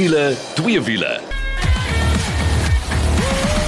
wiele, twee wiele.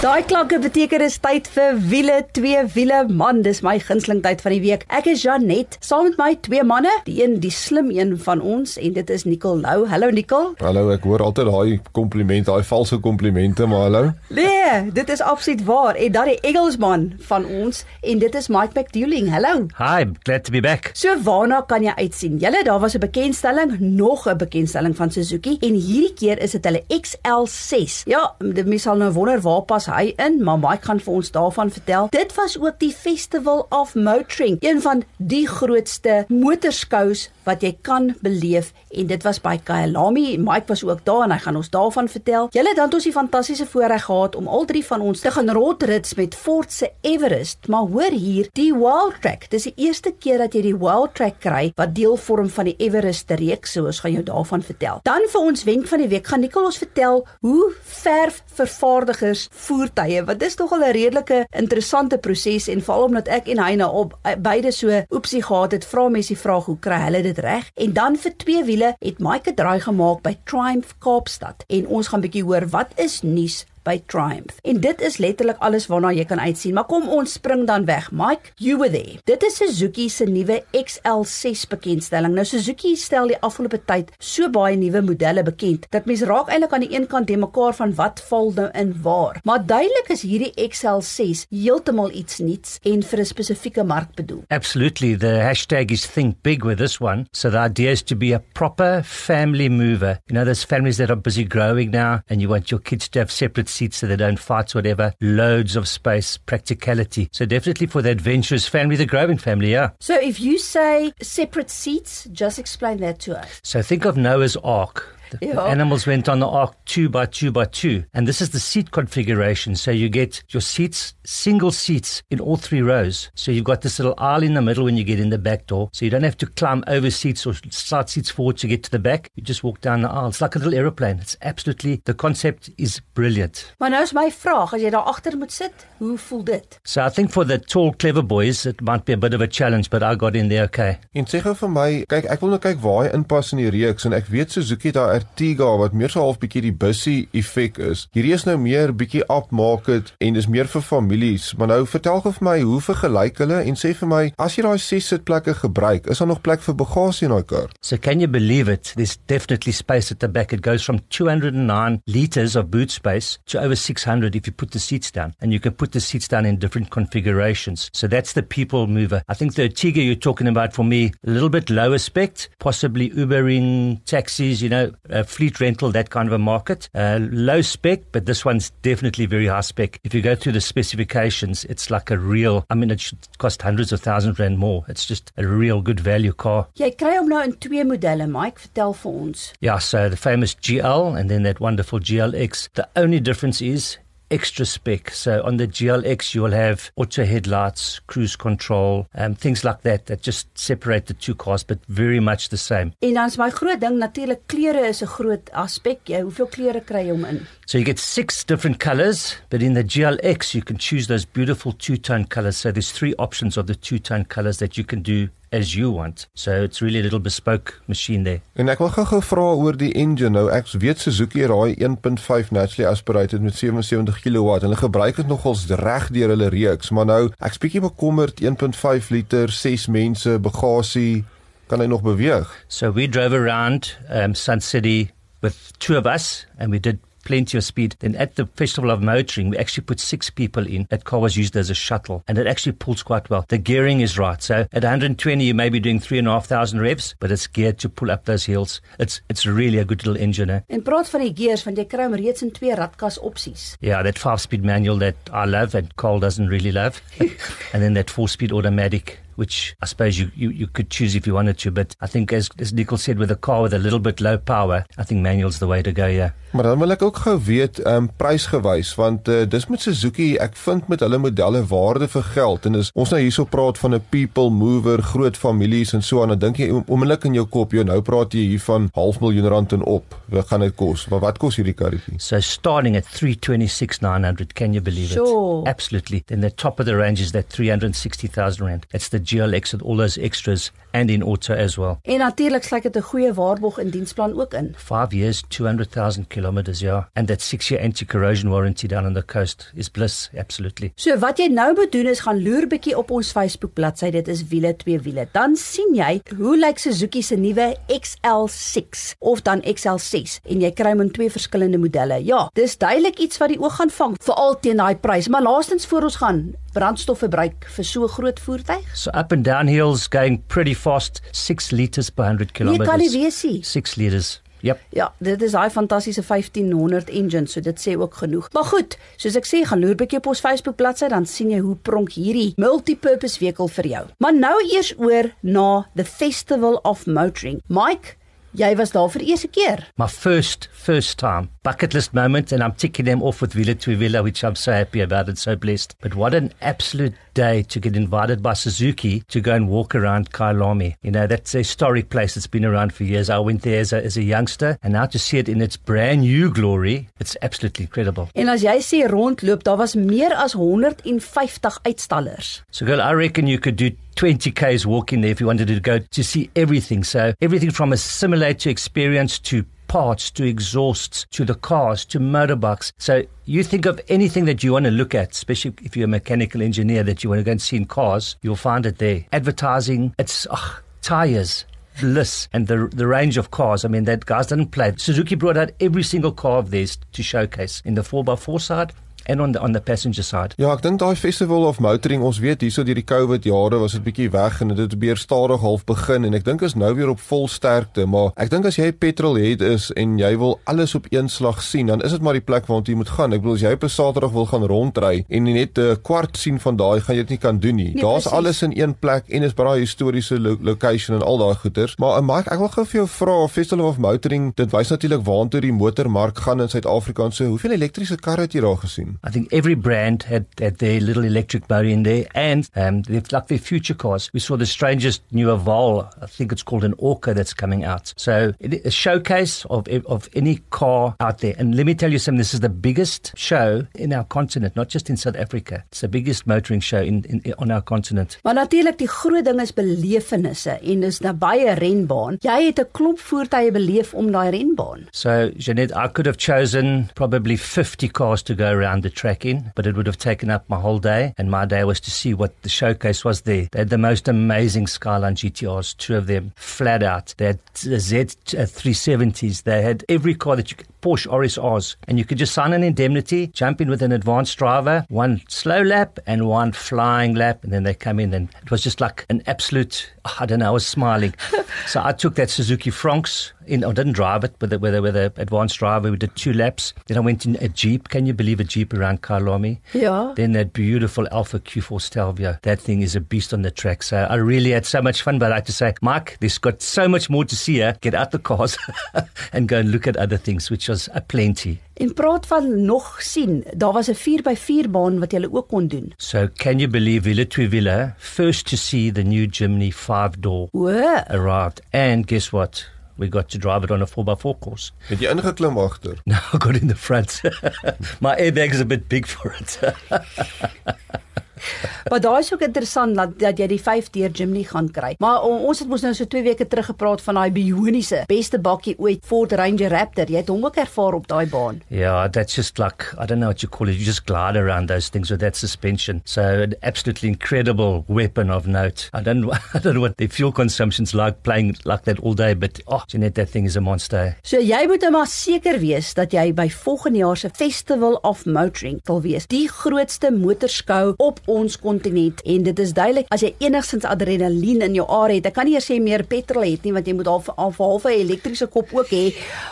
Daai klanke beteken dis tyd vir wiele, twee wiele. Man, dis my gunsteling tyd van die week. Ek is Janet, saam met my twee manne, die een die slim een van ons en dit is Nicole Lou. Hallo Nicole. Hallo, ek hoor altyd daai komplimente, daai valse komplimente, maar hallo. Nee, dit is absoluut waar. En dan die Engelsman van ons en dit is Mike McDouling. Hallo. Hi, glad to be back. So waarna kan jy uitsien? Julle, daar was 'n bekendstelling, nog 'n bekendstelling van Suzuki en hierdie keer is dit hulle XL6. Ja, die mens sal nou wonder waar pas hy in, maar Mike gaan vir ons daarvan vertel. Dit was ook die Festival of Motoring, een van die grootste motorskous wat jy kan beleef en dit was by Kyalami. Mike was ook daar en hy gaan ons daarvan vertel. Julle dan het ons die fantastiese voorreg gehad om al drie van ons te gaan roadrits met Ford se Everest, maar hoor hier, die Wild Track. Dis die eerste keer dat jy die Wild Track kry wat deel vorm van die Everest reeks, so ons gaan jou daarvan vertel. Dan vir ons wenk van die week gaan Nicolas vertel hoe verf vervaardigers voertuie, want dis tog al 'n redelike interessante proses en veral omdat ek en hy nou op beide so oepsie gehad het, vra mense die vraag hoe kry hulle dit reg? En dan vir twee wiele het Mike 'n draai gemaak by Triumph Kaapstad en ons gaan bietjie hoor wat is nuus by Triumph. En dit is letterlik alles waarna jy kan uitsien. Maar kom ons spring dan weg. Mike, you were there. Dit is Suzuki se nuwe XL6 bekendstelling. Nou Suzuki stel die afgelope tyd so baie nuwe modelle bekend dat mens raak eintlik aan die een kant de mekaar van wat val nou in waar. Maar duidelik is hierdie XL6 heeltemal iets nuuts en vir 'n spesifieke mark bedoel. Absolutely. The hashtag is think big with this one. So the idea is to be a proper family mover. You know, there's families that are busy growing now and you want your kids to have separate seats so they don't fight, whatever. Loads of space, practicality. So definitely for the adventurous family, the growing family, yeah. So if you say separate seats, just explain that to us. So think of Noah's Ark. The Yeah. animals went on the ark two by two by two. And this is the seat configuration. So you get your seats, single seats in all three rows. So you've got this little aisle in the middle when you get in the back door. So you don't have to climb over seats or side seats forward to get to the back. You just walk down the aisle. It's like a little aeroplane. It's absolutely, the concept is brilliant. Maar nou is my vraag, as jy daar agter moet sit, hoe voel dit? So I think for the tall, clever boys, it might be a bit of a challenge, but I got in there okay. En sê gou vir my, kyk, ek wil nou kyk waar hy inpas in die reeks en ek weet Suzuki daar Ertiga wat meer so half bietjie die bussie effek is. Hierdie is nou meer bietjie upmarket en dis meer vir families. Maar nou vertel gou vir my, hoe vergelyk hulle en sê vir my, as jy daai 6 sitplekke gebruik, is daar nog plek vir bagasie in daai kar? So can you believe it? There's definitely space at the back. It goes from 209 liters of boot space to over 600 if you put the seats down. And you can put the seats down in different configurations. So that's the people mover. I think the Tiga you're talking about for me, a little bit lower spec, possibly Ubering, taxis, you know, uh, fleet rental, that kind of a market. Uh, low spec, but this one's definitely very high spec. If you go through the specifications, it's like a real, I mean, it should cost hundreds of thousands rand more. It's just a real good value car. Jy kry hom nou in twee modelle, Mike, vertel vir ons. Yeah, so the famous GL and then that wonderful GLX. The only difference is extra spec. So on the GLX, you will have auto headlights, cruise control, um, things like that that just separate the two cars, but very much the same. En dan is my groot ding natuurlik kleure is 'n groot aspek. Jy, hoeveel kleure kry jy hom in? So you get six different colors, but in the GLX, you can choose those beautiful two tone colors. So there's three options of the two tone colors that you can do as you want. So it's really a little bespoke machine there. En ek wil gou-gou vra oor die engine. Nou ek weet Suzuki daai 1.5 naturally aspirated met 77 kW. Hulle gebruik dit nogals reg deur hulle reeks, maar nou ek's bietjie bekommerd 1.5 liter, 6 mense, bagasie, kan hy nog beweeg? So we drove around um, Sun City with two of us, and we did plenty of speed. Then at the Festival of Motoring, we actually put six people in. That car was used as a shuttle, and it actually pulls quite well. The gearing is right. So at 120, you may be doing three and a half thousand revs, but it's geared to pull up those hills. It's it's really a good little engine. Eh? En praat van die gears want jy kry hom reeds in twee radkas opsies. Yeah, that five-speed manual that I love and Cole doesn't really love, and then that four-speed automatic. Which I suppose you, you, you could choose if you wanted to, but I think as, as Nicole said, with a car with a little bit low power, I think manual's the way to go. Yeah. Maar dan wil ek ook gou weet, ehm um, prysgewys, want uh, dis met Suzuki, ek vind met hulle modelle waarde vir geld en as ons nou hierso praat van 'n people mover, groot families en so aan, dan dink jy om- onmiddellik in jou kop, jy nou praat jy hier van half miljoen rand en op. Wat gaan dit kos? Maar wat kos hierdie karretjie? So starting at 326,900, can you believe Sure. it? Absolutely. Then the top of the range is that 360,000 rand. That's the GLX with all those extras and in auto as well. En natuurlik sluit dit 'n goeie waarborg in diensplan ook in. 5 years, 200,000 kilometers, yeah. And that 6-year anti-corrosion warranty down on the coast is bliss, absolutely. So wat jy nou moet doen is gaan loer bietjie op ons Facebook bladsy. Dit is wiele twee wiele. Dan sien jy hoe lyk Suzuki se nuwe XL6 of dan XL6 en jy kry hom in twee verskillende modelle. Ja, dis duidelik iets wat die oog gaan vang, veral teen daai prys. Maar laastens voor ons gaan, brandstofverbruik vir so 'n groot voertuig? So up and down hills going pretty fast, 6 liters per 100 kilometers. Nee, kan nie wees nie. 6 liters. Yep. Ja, dit is daai fantastiese 1500 engine, so dit sê ook genoeg. Maar goed, soos ek sê, gaan loer bietjie op ons Facebook bladsy dan sien jy hoe pronk hierdie multi-purpose vehicle vir jou. Maar nou eers oor na the Festival of Motoring. Mike, jy was daar vir die eerste keer. My first first time bucket list moment and I'm ticking them off with Villa to Villa which I'm so happy about and so blessed. But what an absolute day to get invited by Suzuki to go and walk around Kailami. You know, that's a historic place that's been around for years. I went there as a, as a youngster and now to see it in its brand new glory, it's absolutely incredible. En as jy sê rondloop, daar was meer as 150 uitstallers. So girl, I reckon you could do 20 k's walking there if you wanted to go to see everything. So everything from a simulator experience to parts to exhausts to the cars to motorbikes. So you think of anything that you want to look at, especially if you're a mechanical engineer that you want to go and see in cars, you'll find it there. Advertising, it's oh, tires. Bliss and the the range of cars. I mean, that guys didn't play. Suzuki brought out every single car of theirs to showcase in the 4x4 side and on the on the passenger side. Ja, ek dink daai festival of motoring, ons weet hierso deur die COVID jare was dit bietjie weg en dit het weer stadig half begin en ek dink is nou weer op vol sterkte, maar ek dink as jy petrol het is en jy wil alles op een slag sien, dan is dit maar die plek waartoe jy moet gaan. Ek bedoel as jy op 'n Saterdag wil gaan rondry en net 'n kwart sien van daai, gaan jy dit nie kan doen nie. Nee, Daar's alles in een plek en is baie historiese lo location en al daai goeters. Maar uh, Mike, ek wil gou vir jou vra, Festival of Motoring, dit wys natuurlik waartoe die motormark gaan in Suid-Afrika en so. Hoeveel elektriese karre het jy daar gesien? I think every brand had, had their little electric motor in there, and um, they've like their future cars. We saw the strangest new Evolve. I think it's called an Orca that's coming out. So it, a showcase of of any car out there. And let me tell you something. This is the biggest show in our continent, not just in South Africa. It's the biggest motoring show in, in on our continent. Maar natuurlik die groot ding is belewenisse en dis naby 'n renbaan. Jy het 'n klomp voertuie beleef om daai renbaan. So, Jeanette, I could have chosen probably 50 cars to go around the track in, but it would have taken up my whole day. And my day was to see what the showcase was there. They had the most amazing Skyline GTRs, two of them flat out. They had Z uh, 370s. They had every car that you could, Porsche RSRs. And you could just sign an indemnity, jump in with an advanced driver, one slow lap and one flying lap. And then they come in and it was just like an absolute, I don't know, I was smiling. so I took that Suzuki Franks in, I didn't drive it with a, with a, with a advanced driver. We did two laps. Then I went in a Jeep. Can you believe a Jeep around Kailami? Yeah. Then that beautiful Alpha Q4 Stelvio. That thing is a beast on the track. So I really had so much fun. But I like to say, Mike, there's got so much more to see here. Get out the cars and go and look at other things, which was a plenty. En praat van nog sien, daar was 'n 4x4 baan wat jy ook kon doen. So can you believe Villa to Villa, first to see the new Jimny five door O, arrived. And guess what? We got to drive it on a 4x4 course. Het jy ingeklim agter? Now I got in the front. My airbag is a bit big for it. maar daai is ook interessant dat dat jy die 5 deur Jimny gaan kry. Maar o, ons het mos nou so 2 weke terug gepraat van daai bioniese beste bakkie ooit Ford Ranger Raptor. Jy het hom ook ervaar op daai baan. Yeah, that's just like I don't know what you call it. You just glide around those things with that suspension. So an absolutely incredible weapon of note. I don't I don't know what the fuel consumption's like playing like that all day, but oh, Jeanette, that thing is a monster. So jy moet nou maar seker wees dat jy by volgende jaar se Festival of Motoring sal wees. Die grootste motorskou op ons kontinent en dit is duidelik as jy enigstens adrenalien in jou are het. Ek kan nie eers sê meer petrol het nie want jy moet half half half elektriese kop ook hê,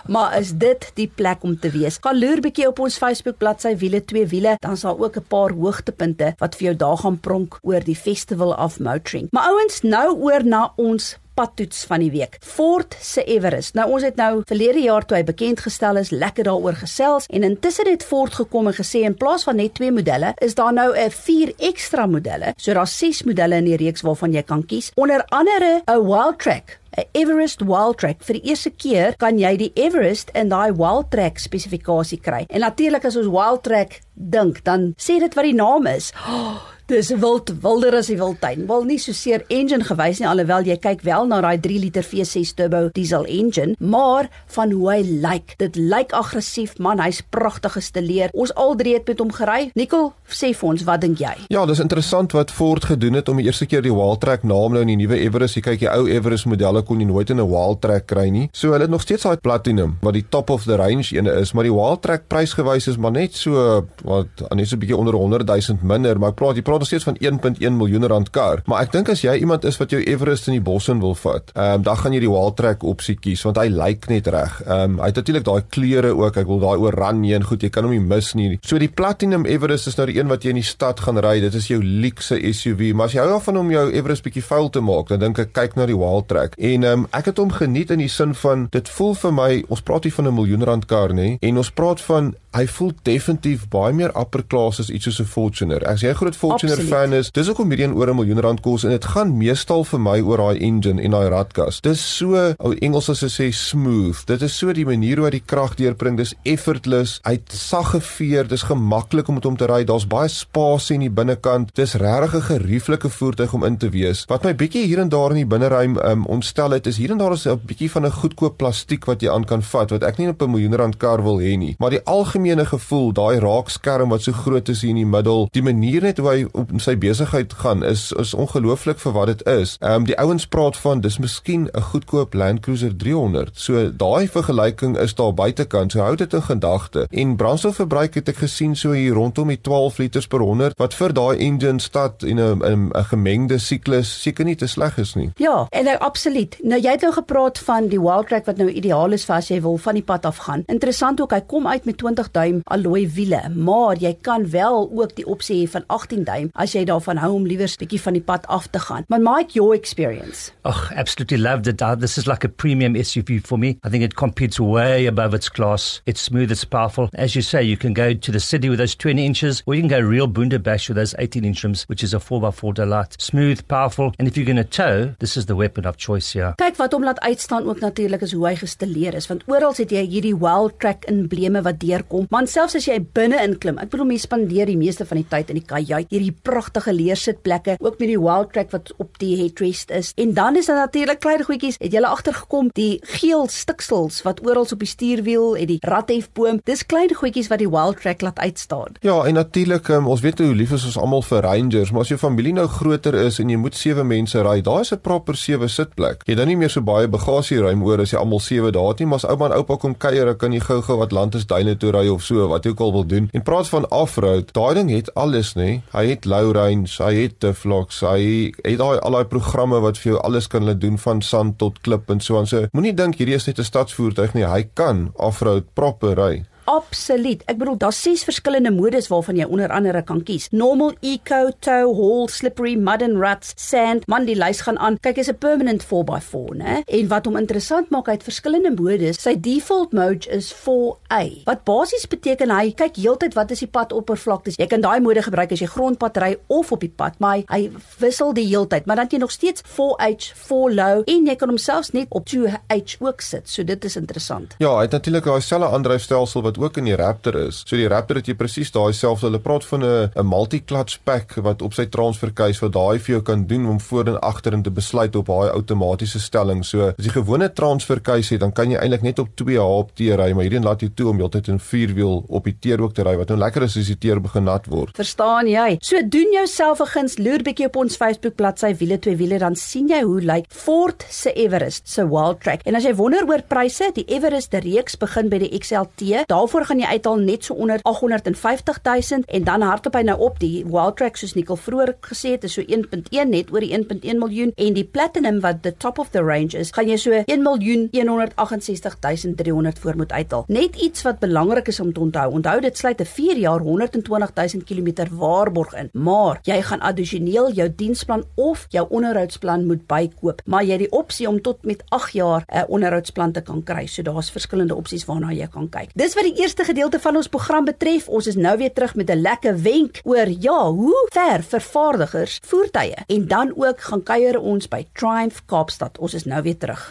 maar is dit die plek om te wees. Gaan loer bietjie op ons Facebook bladsy wiele twee wiele, dan sal ook 'n paar hoogtepunte wat vir jou daar gaan pronk oor die Festival of Motoring. Maar ouens, nou oor na ons padtoets van die week. Ford se Everest. Nou ons het nou verlede jaar toe hy bekend gestel is, lekker daaroor gesels en intussen het Ford gekom en gesê in plaas van net 2 modelle, is daar nou 'n 4 ekstra modelle. So daar's 6 modelle in die reeks waarvan jy kan kies. Onder andere 'n Wildtrak Everest Wildtrak. Vir die eerste keer kan jy die Everest in daai Wildtrak spesifikasie kry. En natuurlik as ons Wildtrak dink, dan sê dit wat die naam is. Oh, Dis wild wilder as die wildtuin. Wel nie so seer engine gewys nie alhoewel jy kyk wel na daai 3 liter V6 turbo diesel engine, maar van hoe hy lyk. Dit lyk aggressief, man, hy's pragtig gestileer. Ons al drie het met hom gery. Nicole, sê vir ons, wat dink jy? Ja, dis interessant wat Ford gedoen het om die eerste keer die Wildtrak naam nou in die nuwe Everest. Jy kyk die ou Everest modelle kon jy nooit in 'n Wildtrak kry nie. So hulle het nog steeds daai Platinum wat die top of the range ene is, maar die Wildtrak prysgewys is maar net so wat net so 'n bietjie onder 100 000 minder, maar ek praat jy praat nog steeds van 1.1 miljoen rand kar. Maar ek dink as jy iemand is wat jou Everest in die bos in wil vat, ehm um, dan gaan jy die Wildtrak opsie kies want hy lyk net reg. Ehm um, hy het natuurlik daai kleure ook. Ek wil daai oranje en goed, jy kan hom nie mis nie. So die Platinum Everest is nou die een wat jy in die stad gaan ry. Dit is jou luukse SUV, maar as jy hou daarvan om jou Everest bietjie vuil te maak, dan dink ek kyk na die Wildtrak. En ehm um, ek het hom geniet in die sin van dit voel vir my, ons praat hier van 'n miljoen rand kar nê, en ons praat van hy voel definitief baie meer upper class as iets soos 'n Fortuner. As jy 'n groot Fortuner Absoluut. fan is, dis hoekom hierdie een oor 'n miljoen rand kos en dit gaan meestal vir my oor daai engine en daai radkas. Dis so, ou Engels as hulle sê smooth. Dit is so die manier hoe hy die krag deurbring, dis effortless. Hy't sagge veer, dis gemaklik om met hom te ry. Daar's baie spasie in die binnekant. Dis regtig 'n gerieflike voertuig om in te wees. Wat my bietjie hier en daar in die binneruim um, ontstel het, is hier en daar is 'n bietjie van 'n goedkoop plastiek wat jy aan kan vat wat ek nie op 'n miljoen rand kar wil hê nie. Maar die algemene gevoel, daai raakskerm wat so groot is hier in die middel, die manier net hoe hy op sy besigheid gaan is is ongelooflik vir wat dit is. Ehm um, die ouens praat van dis miskien 'n goedkoop Land Cruiser 300. So daai vergelyking is daar buitekant. So hou dit in gedagte. En brandstofverbruik het ek gesien so hier rondom die 12 liters per 100 wat vir daai engine stad en 'n 'n gemengde siklus seker nie te sleg is nie. Ja, en nou absoluut. Nou jy het nou gepraat van die Wildtrak wat nou ideaal is vir as jy wil van die pad af gaan. Interessant ook, hy kom uit met 20 duim alloy wiele, maar jy kan wel ook die opsie hê van 18 duim as jy daarvan hou om liewer 'n bietjie van die pad af te gaan. Maar Mike, your experience. Oh, absolutely loved it. Uh, this is like a premium SUV for me. I think it competes way above its class. It's smooth, it's powerful. As you say, you can go to the city with those 20 inches, or you can go real boonderbash with those 18 inch rims, which is a 4x4 delight. Smooth, powerful, and if you're going to tow, this is the weapon of choice here. Kyk wat hom laat uitstaan ook natuurlik is hoe hy gestileer is, want oral het jy hierdie well track embleme wat deurkom. Man selfs as jy binne inklim, ek bedoel mense spandeer die meeste van die tyd in die kajuit, hierdie pragtige leersitplekke, ook met die wild track wat op die headrest is. En dan is daar natuurlik klein goedjies. Het jy agtergekom die geel stiksels wat oral op die stuurwiel en die radhefboom. Dis klein goedjies wat die wild track laat uitstaan. Ja, en natuurlik um, ons weet hoe lief is ons almal vir rangers, maar as jou familie nou groter is en jy moet sewe mense ry, daar is 'n proper sewe sitplek. Jy dan nie meer so baie bagasieruim oor as jy almal sewe daar het nie, maar as ouma en oupa kom kuier, kan jy gou-gou wat land is duine toe ry of so, wat jy ook al wil doen. En praat van off-road, daai ding het alles, nê? Hy het low range, hy het Tiflox, hy het daai al daai programme wat vir jou alles kan laat doen van sand tot klip en so aan. So moenie dink hierdie is net 'n stadsvoertuig nie, hy kan off-road proper ry. Absoluut. Ek bedoel daar's ses verskillende modes waarvan jy onder andere kan kies. Normal, eco, tow, haul, slippery, mud and ruts, sand. Man, die lys gaan aan. Kyk, is 'n permanent 4x4, né? En wat hom interessant maak, het verskillende modes. Sy default mode is 4A. Wat basies beteken hy kyk heeltyd wat is die padoppervlakte. Jy kan daai mode gebruik as jy grondpad ry of op die pad, maar hy, hy wissel die heeltyd. Maar dan jy nog steeds 4H, 4 low en jy kan homself net op 2H ook sit. So dit is interessant. Ja, hy het natuurlik daai selfe aandryfstelsel wat ook in die Raptor is. So die Raptor het jy presies daai selfde. Hulle praat van 'n 'n multi-clutch pack wat op sy transfer case wat daai vir jou kan doen om voor en agter in te besluit op daai outomatiese stelling. So as jy gewone transfer case het, dan kan jy eintlik net op 2 HP ry, maar hierdie laat jou toe om heeltyd in 4 wiel op die teer ook te ry wat nou lekker is as die teer begin nat word. Verstaan jy? So doen jouself 'n guns, loer bietjie op ons Facebook bladsy wiele twee wiele dan sien jy hoe lyk Ford se Everest se Wildtrak. En as jy wonder oor pryse, die Everest reeks begin by die XLT. Daar Daarvoor gaan jy uithaal net so onder 850 000 en dan hardop hy nou op die Wildtrak soos Nicole vroeër gesê het is so 1.1 net oor die 1.1 miljoen en die Platinum wat the top of the range is, gaan jy so 1 miljoen 168300 voor moet uithaal. Net iets wat belangrik is om te onthou. Onthou dit sluit 'n 4 jaar 120 000 km waarborg in, maar jy gaan addisioneel jou diensplan of jou onderhoudsplan moet bykoop, maar jy het die opsie om tot met 8 jaar 'n onderhoudsplan te kan kry. So daar's verskillende opsies waarna jy kan kyk. Dis wat die eerste gedeelte van ons program betref, ons is nou weer terug met 'n lekker wenk oor ja, hoe ver vervaardigers voertuie en dan ook gaan kuier ons by Triumph Kaapstad. Ons is nou weer terug.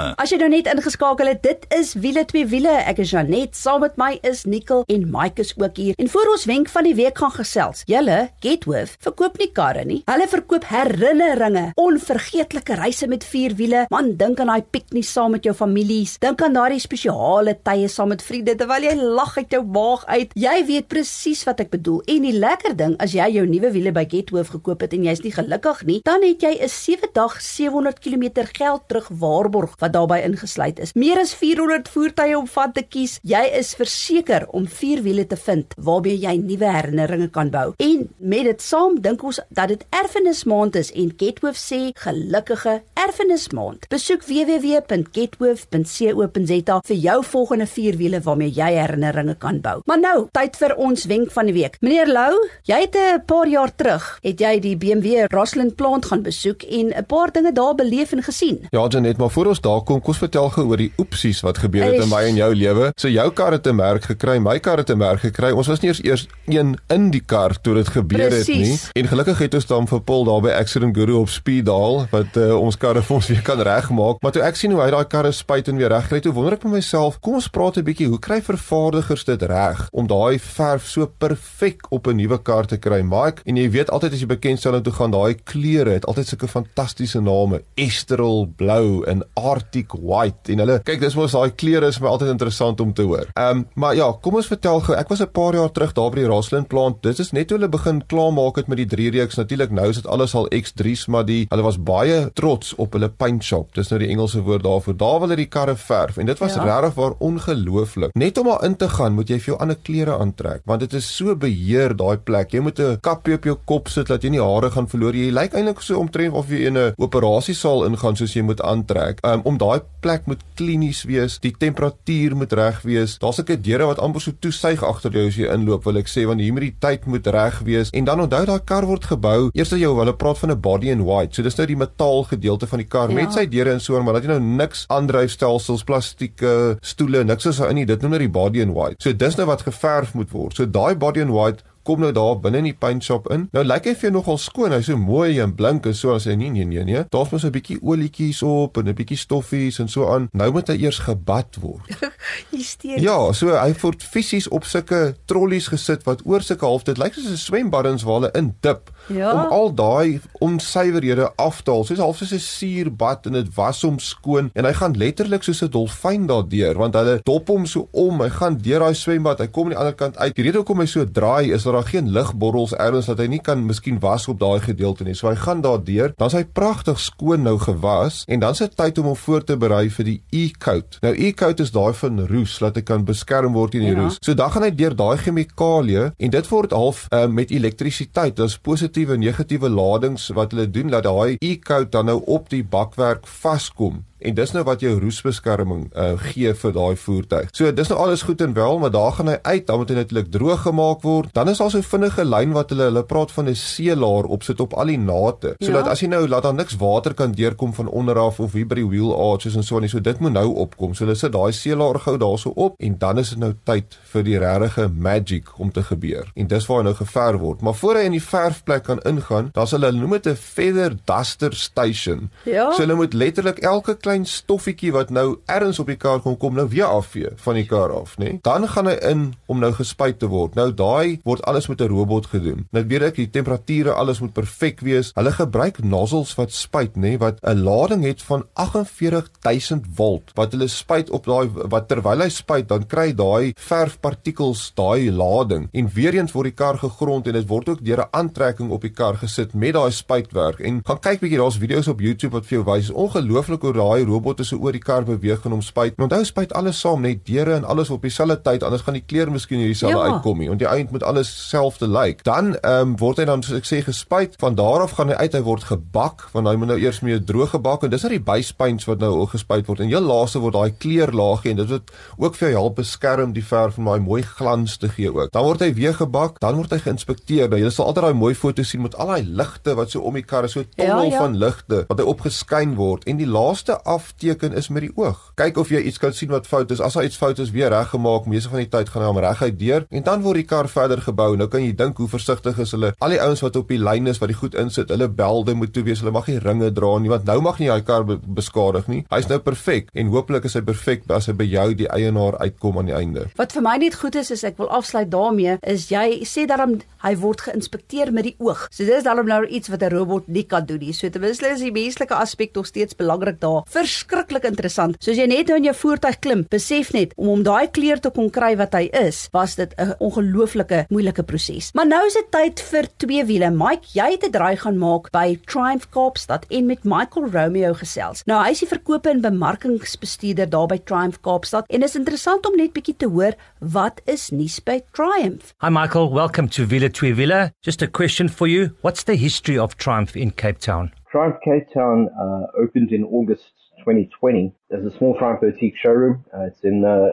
As jy nou net ingeskakel het, dit is wiele twee wiele. Ek is Janet, saam met my is Nicole en Mike is ook hier. En voor ons wenk van die week gaan gesels. Julle, Getworth, verkoop nie karre nie. Hulle verkoop herinneringe, onvergeetlike reise met vier wiele. Man, dink aan daai piknik saam met jou families. Dink aan daardie spesiale tye saam met vriende terwyl jy lag uit jou maag uit. Jy weet presies wat ek bedoel. En die lekker ding, as jy jou nuwe wiele by Getworth gekoop het en jy's nie gelukkig nie, dan het jy 'n 7 dag 700 km geld terug waarborg wat daarbey ingesluit is. Meer as 400 voertuie om van te kies. Jy is verseker om vier wiele te vind waarmee jy nuwe herinneringe kan bou. En met dit saam dink ons dat dit erfenismaand is en Getworth sê gelukkige erfenismaand. Besoek www.getworth.co.za vir jou volgende vier wiele waarmee jy herinneringe kan bou. Maar nou, tyd vir ons wenk van die week. Meneer Lou, jy het 'n paar jaar terug, het jy die BMW Rosslyn plant gaan besoek en 'n paar dinge daar beleef en gesien. Ja, Janet, maar voor ons daar kom, kom ons vertel gou oor die oepsies wat gebeur het in my en jou lewe. So jou kar het 'n merk gekry, my kar het 'n merk gekry. Ons was nie eers eers een in die kar toe dit gebeur Precies. het nie. En gelukkig het ons dan vir Paul daar by Accident Guru op Speedal wat uh, ons karre vir ons weer kan regmaak. Maar toe ek sien hoe hy daai karre spuit en weer regkry, toe wonder ek by myself, kom ons praat 'n bietjie, hoe kry vervaardigers dit reg om daai verf so perfek op 'n nuwe kar te kry? Mike, en jy weet altyd as jy bekendstelling toe gaan, daai kleure het altyd sulke fantastiese name, Esteril blou en Arctic white. En hulle, kyk, dis mos daai kleure is my altyd interessant om te hoor. Ehm, um, maar ja, kom ons vertel gou. Ek was 'n paar jaar terug daar by die Rosslyn plant. Dit is net hoe hulle begin klaarmaak het met die 3 reeks. Natuurlik nou is dit alles al X3s, maar die hulle was baie trots op hulle paint shop. Dis nou die Engelse woord daarvoor. Daar wil hulle die karre verf en dit was Ja. regtig waar ongelooflik. Net om daar in te gaan, moet jy vir jou ander klere aantrek, want dit is so beheer daai plek. Jy moet 'n kapie op jou kop sit dat jy nie hare gaan verloor. Jy lyk eintlik so omtrent of jy in 'n operasiesaal ingaan soos jy moet aantrek. Um, om daai plek moet klinies wees, die temperatuur moet reg wees. Daar's 'n deure wat amper so toesuig agter jou as jy inloop, wil ek sê, want die humiditeit moet reg wees. En dan onthou daai kar word gebou. Eers dat jy hulle praat van 'n body in white. So dis nou die metaal gedeelte van die kar Ja. met sy deure en so, maar dat jy nou niks aandryfstelsels, plastieke stoele, niks is daarin nie. Dit noem nou die body in white. So dis nou wat geverf moet word. So daai body in white kom nou daar binne in die paint shop in. Nou lyk hy vir jou nogal skoon. Hy's so mooi en blink en so as hy nee nee nee nee. Daar's mos 'n bietjie olietjies op en 'n bietjie stoffies en so aan. Nou moet hy eers gebad word. Hysteries. Ja, so hy word fisies op sulke trollies gesit wat oor sulke half dit lyk soos 'n swembaddens waar hulle in dip Ja. om al daai onsuiverhede af te haal. Soos half soos 'n suurbad en dit was hom skoon en hy gaan letterlik soos 'n dolfyn daardeur want hulle dop hom so om. Hy gaan deur daai swembad, hy kom aan die ander kant uit. Die rede hoekom hy so draai is dat daar geen ligborrels ergens dat hy nie kan miskien was op daai gedeelte nie. So hy gaan daardeur, dan's hy pragtig skoon nou gewas en dan's dit tyd om hom voor te berei vir die e-coat. Nou e-coat is daai van roes dat hy kan beskerm word teen die Ja. roes. So dan gaan hy deur daai chemikalieë en dit word half uh, met elektrisiteit. Daar's positiewe en negatiewe ladings wat hulle doen dat daai e-coat dan nou op die bakwerk vaskom. En dis nou wat jou roesbeskerming uh, gee vir daai voertuig. So dis nou alles goed en wel, maar daar gaan hy uit, dan moet hy natuurlik droog gemaak word. Dan is daar so 'n vinnige lyn wat hulle hulle praat van 'n seelaar opsit op al die nate. Sodat Ja. as jy nou laat daar niks water kan deurkom van onder af of hier by die wheel arches en so aan. So dit moet nou opkom. So hulle sit daai seelaar gou daarso op en dan is dit nou tyd vir die regte magic om te gebeur. En dis waar hy nou geverf word. Maar voor hy in die verfplek kan ingaan, hulle hulle noem dit 'n feather duster station. Ja. So hulle moet letterlik elke klein stoffietjie wat nou ergens op die kar kom kom nou weer afvee van die kar af, nê? Dan gaan hy in om nou gespuit te word. Nou daai word alles met 'n robot gedoen. Nou weet ek die temperature alles moet perfek wees. Hulle gebruik nozzles wat spuit, nê, wat 'n lading het van 48000 volt wat hulle spuit op daai wat terwyl hy spuit, dan kry daai verfpartikels daai lading en weer eens word die kar gegrond en dit word ook deur 'n aantrekking op die kar gesit met daai spuitwerk. En gaan kyk bietjie, daar's video's op YouTube wat vir jou wys. Ongelooflik hoe daai daai robotte so oor die kar beweeg en hom spuit. En onthou spuit alles saam, net deure en alles op dieselfde tyd, anders gaan die kleur miskien nie dieselfde ja. uitkom nie. Want die eind moet alles selfde lyk. Like. Dan ehm um, word hy dan soos ek sê gespuit. Van daar af gaan hy uit, hy word gebak, want hy moet nou eers mee droog gebak en dis uit die byspyns wat nou gespuit word. En heel laaste word daai kleurlaagie en dit word ook vir jou help beskerm die verf om daai mooi glans te gee ook. Dan word hy weer gebak, dan word hy geïnspekteer. Nou, jy sal altyd daai mooi foto sien met al daai ligte wat so om die kar is, so 'n tonnel ja, ja. van ligte wat hy opgeskyn word en die laaste afteken is met die oog. Kyk of jy iets kan sien wat fout is. As daar iets fout is, weer reggemaak. Meeste van die tyd gaan hy hom reguit deur en dan word die kar verder gebou. Nou kan jy dink hoe versigtig is hulle. Al die ouens wat op die lyn is wat die goed insit, hulle belde moet toe wees. Hulle mag nie ringe dra nie want nou mag nie daai kar beskadig nie. Hy's nou perfek en hopelik is hy perfek as hy by jou die eienaar uitkom aan die einde. Wat vir my net goed is is ek wil afsluit daarmee is jy sê daarom hy word geïnspekteer met die oog. So dis daarom nou iets wat 'n robot nie kan doen nie. So ten minste is die menslike aspek nog steeds belangrik daar. Verskriklik interessant. Soos jy net nou in jou voertuig klim, besef net om om daai kleur te kon kry wat hy is, was dit 'n ongelooflike moeilike proses. Maar nou is dit tyd vir twee wiele. Mike, jy het 'n draai gaan maak by Triumph Kaapstad en met Michael Romeo gesels. Nou hy is die verkope en bemarkingsbestuurder daar by Triumph Kaapstad en is interessant om net bietjie te hoor wat is nuus by Triumph. Hi Michael, welcome to Villa Tui Villa. Just a question for you. What's the history of Triumph in Cape Town? Triumph Cape Town uh, opened in August 2020 as a small Triumph boutique showroom. Uh, it's in uh,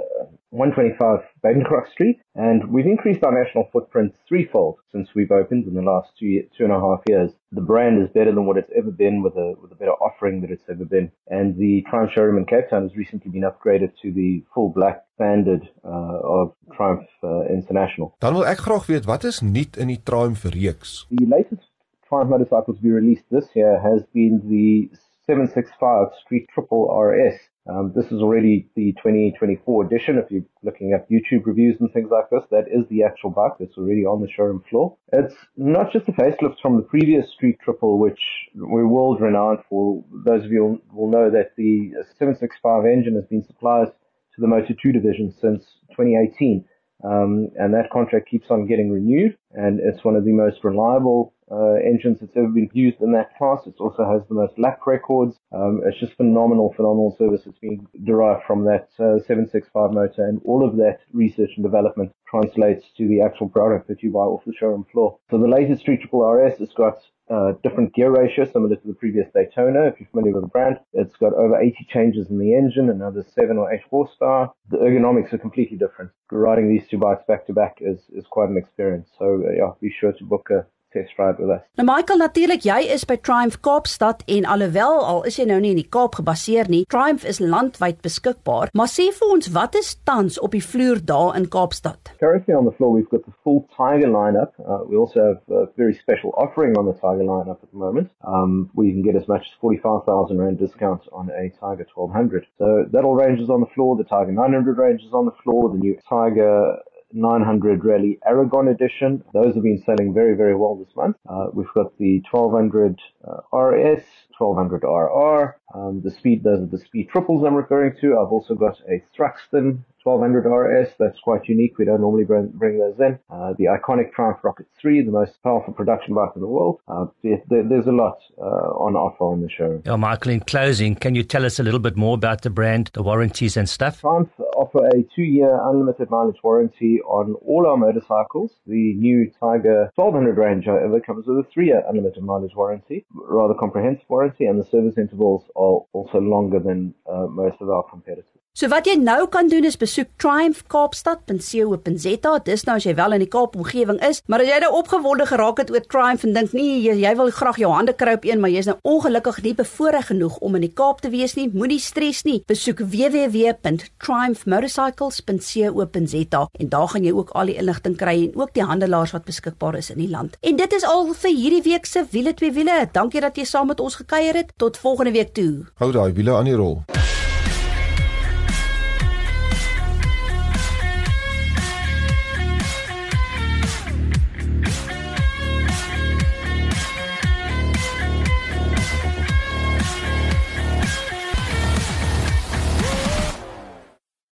125 Badencroft Street, and we've increased our national footprint threefold since we've opened in the last two two and a half years. The brand is better than what it's ever been, with a with a better offering than it's ever been. And the Triumph showroom in Cape Town has recently been upgraded to the full black standard uh, of Triumph uh, International. Dan wil ek graag weet wat is nuut in die Triumph reeks. The latest Triumph motorcycles to be released this year has been the 765 Street Triple RS. Um, this is already the 2024 edition. If you're looking at YouTube reviews and things like this, that is the actual bike that's already on the showroom floor. It's not just a facelift from the previous Street Triple, which we're world renowned for. Those of you will know that the 765 engine has been supplied to the Motor 2 division since 2018. Um, and that contract keeps on getting renewed, and it's one of the most reliable uh, engines that's ever been used in that class. It also has the most lap records. Um, it's just phenomenal, phenomenal service that's been derived from that uh, 765 motor, and all of that research and development translates to the actual product that you buy off the showroom floor. So the latest Street Triple RS has got uh, different gear ratio, similar to the previous Daytona. If you're familiar with the brand, it's got over 80 changes in the engine, another seven or eight horsepower. The ergonomics are completely different. Riding these two bikes back to back is is quite an experience. So uh, yeah, be sure to book a test ride with us. Nou Michael, natuurlik jy is by Triumph Kaapstad en alhoewel al is jy nou nie in die Kaap gebaseer nie, Triumph is landwyd beskikbaar. Maar sê vir ons, wat is tans op die vloer daar in Kaapstad? Currently on the floor we've got the full Tiger lineup. Uh, we also have a very special offering on the Tiger lineup at the moment. Um, we can get as much as 45,000 rand discount on a Tiger 1200. So that all ranges on the floor. The Tiger 900 ranges on the floor. The new Tiger 900 Rally Aragon Edition. Those have been selling very, very well this month. Uh, we've got the 1200 uh, RS, 1200 RR. Um, the speed, those are the speed triples I'm referring to. I've also got a Thruxton 1200 RS. That's quite unique. We don't normally bring, bring those in. Uh, the iconic Triumph Rocket 3, the most powerful production bike in the world. Uh, there, there's a lot uh, on offer on the show. Yeah, Michael, in closing, can you tell us a little bit more about the brand, the warranties and stuff? Triumph offer a two-year unlimited mileage warranty on all our motorcycles. The new Tiger 1200 range, however, comes with a three-year unlimited mileage warranty, rather comprehensive warranty, and the service intervals are also longer than uh, most of our competitors. So wat jy nou kan doen is besoek triumphkaapstad.co.za. Dis nou as jy wel in die Kaap omgewing is, maar as jy nou opgewonde geraak het oor Triumph en dink nee, jy, jy wil graag jou hande kry op een, maar jy's nou ongelukkig nie bevoorreg genoeg om in die Kaap te wees nie, moenie stres nie. Besoek www.triumphmotorcycles.co.za en daar gaan jy ook al die inligting kry en ook die handelaars wat beskikbaar is in die land. En dit is al vir hierdie week se wiele twee wiele. Dankie dat jy saam met ons gekuier het. Tot volgende week toe. Hou daai wiele aan die rol.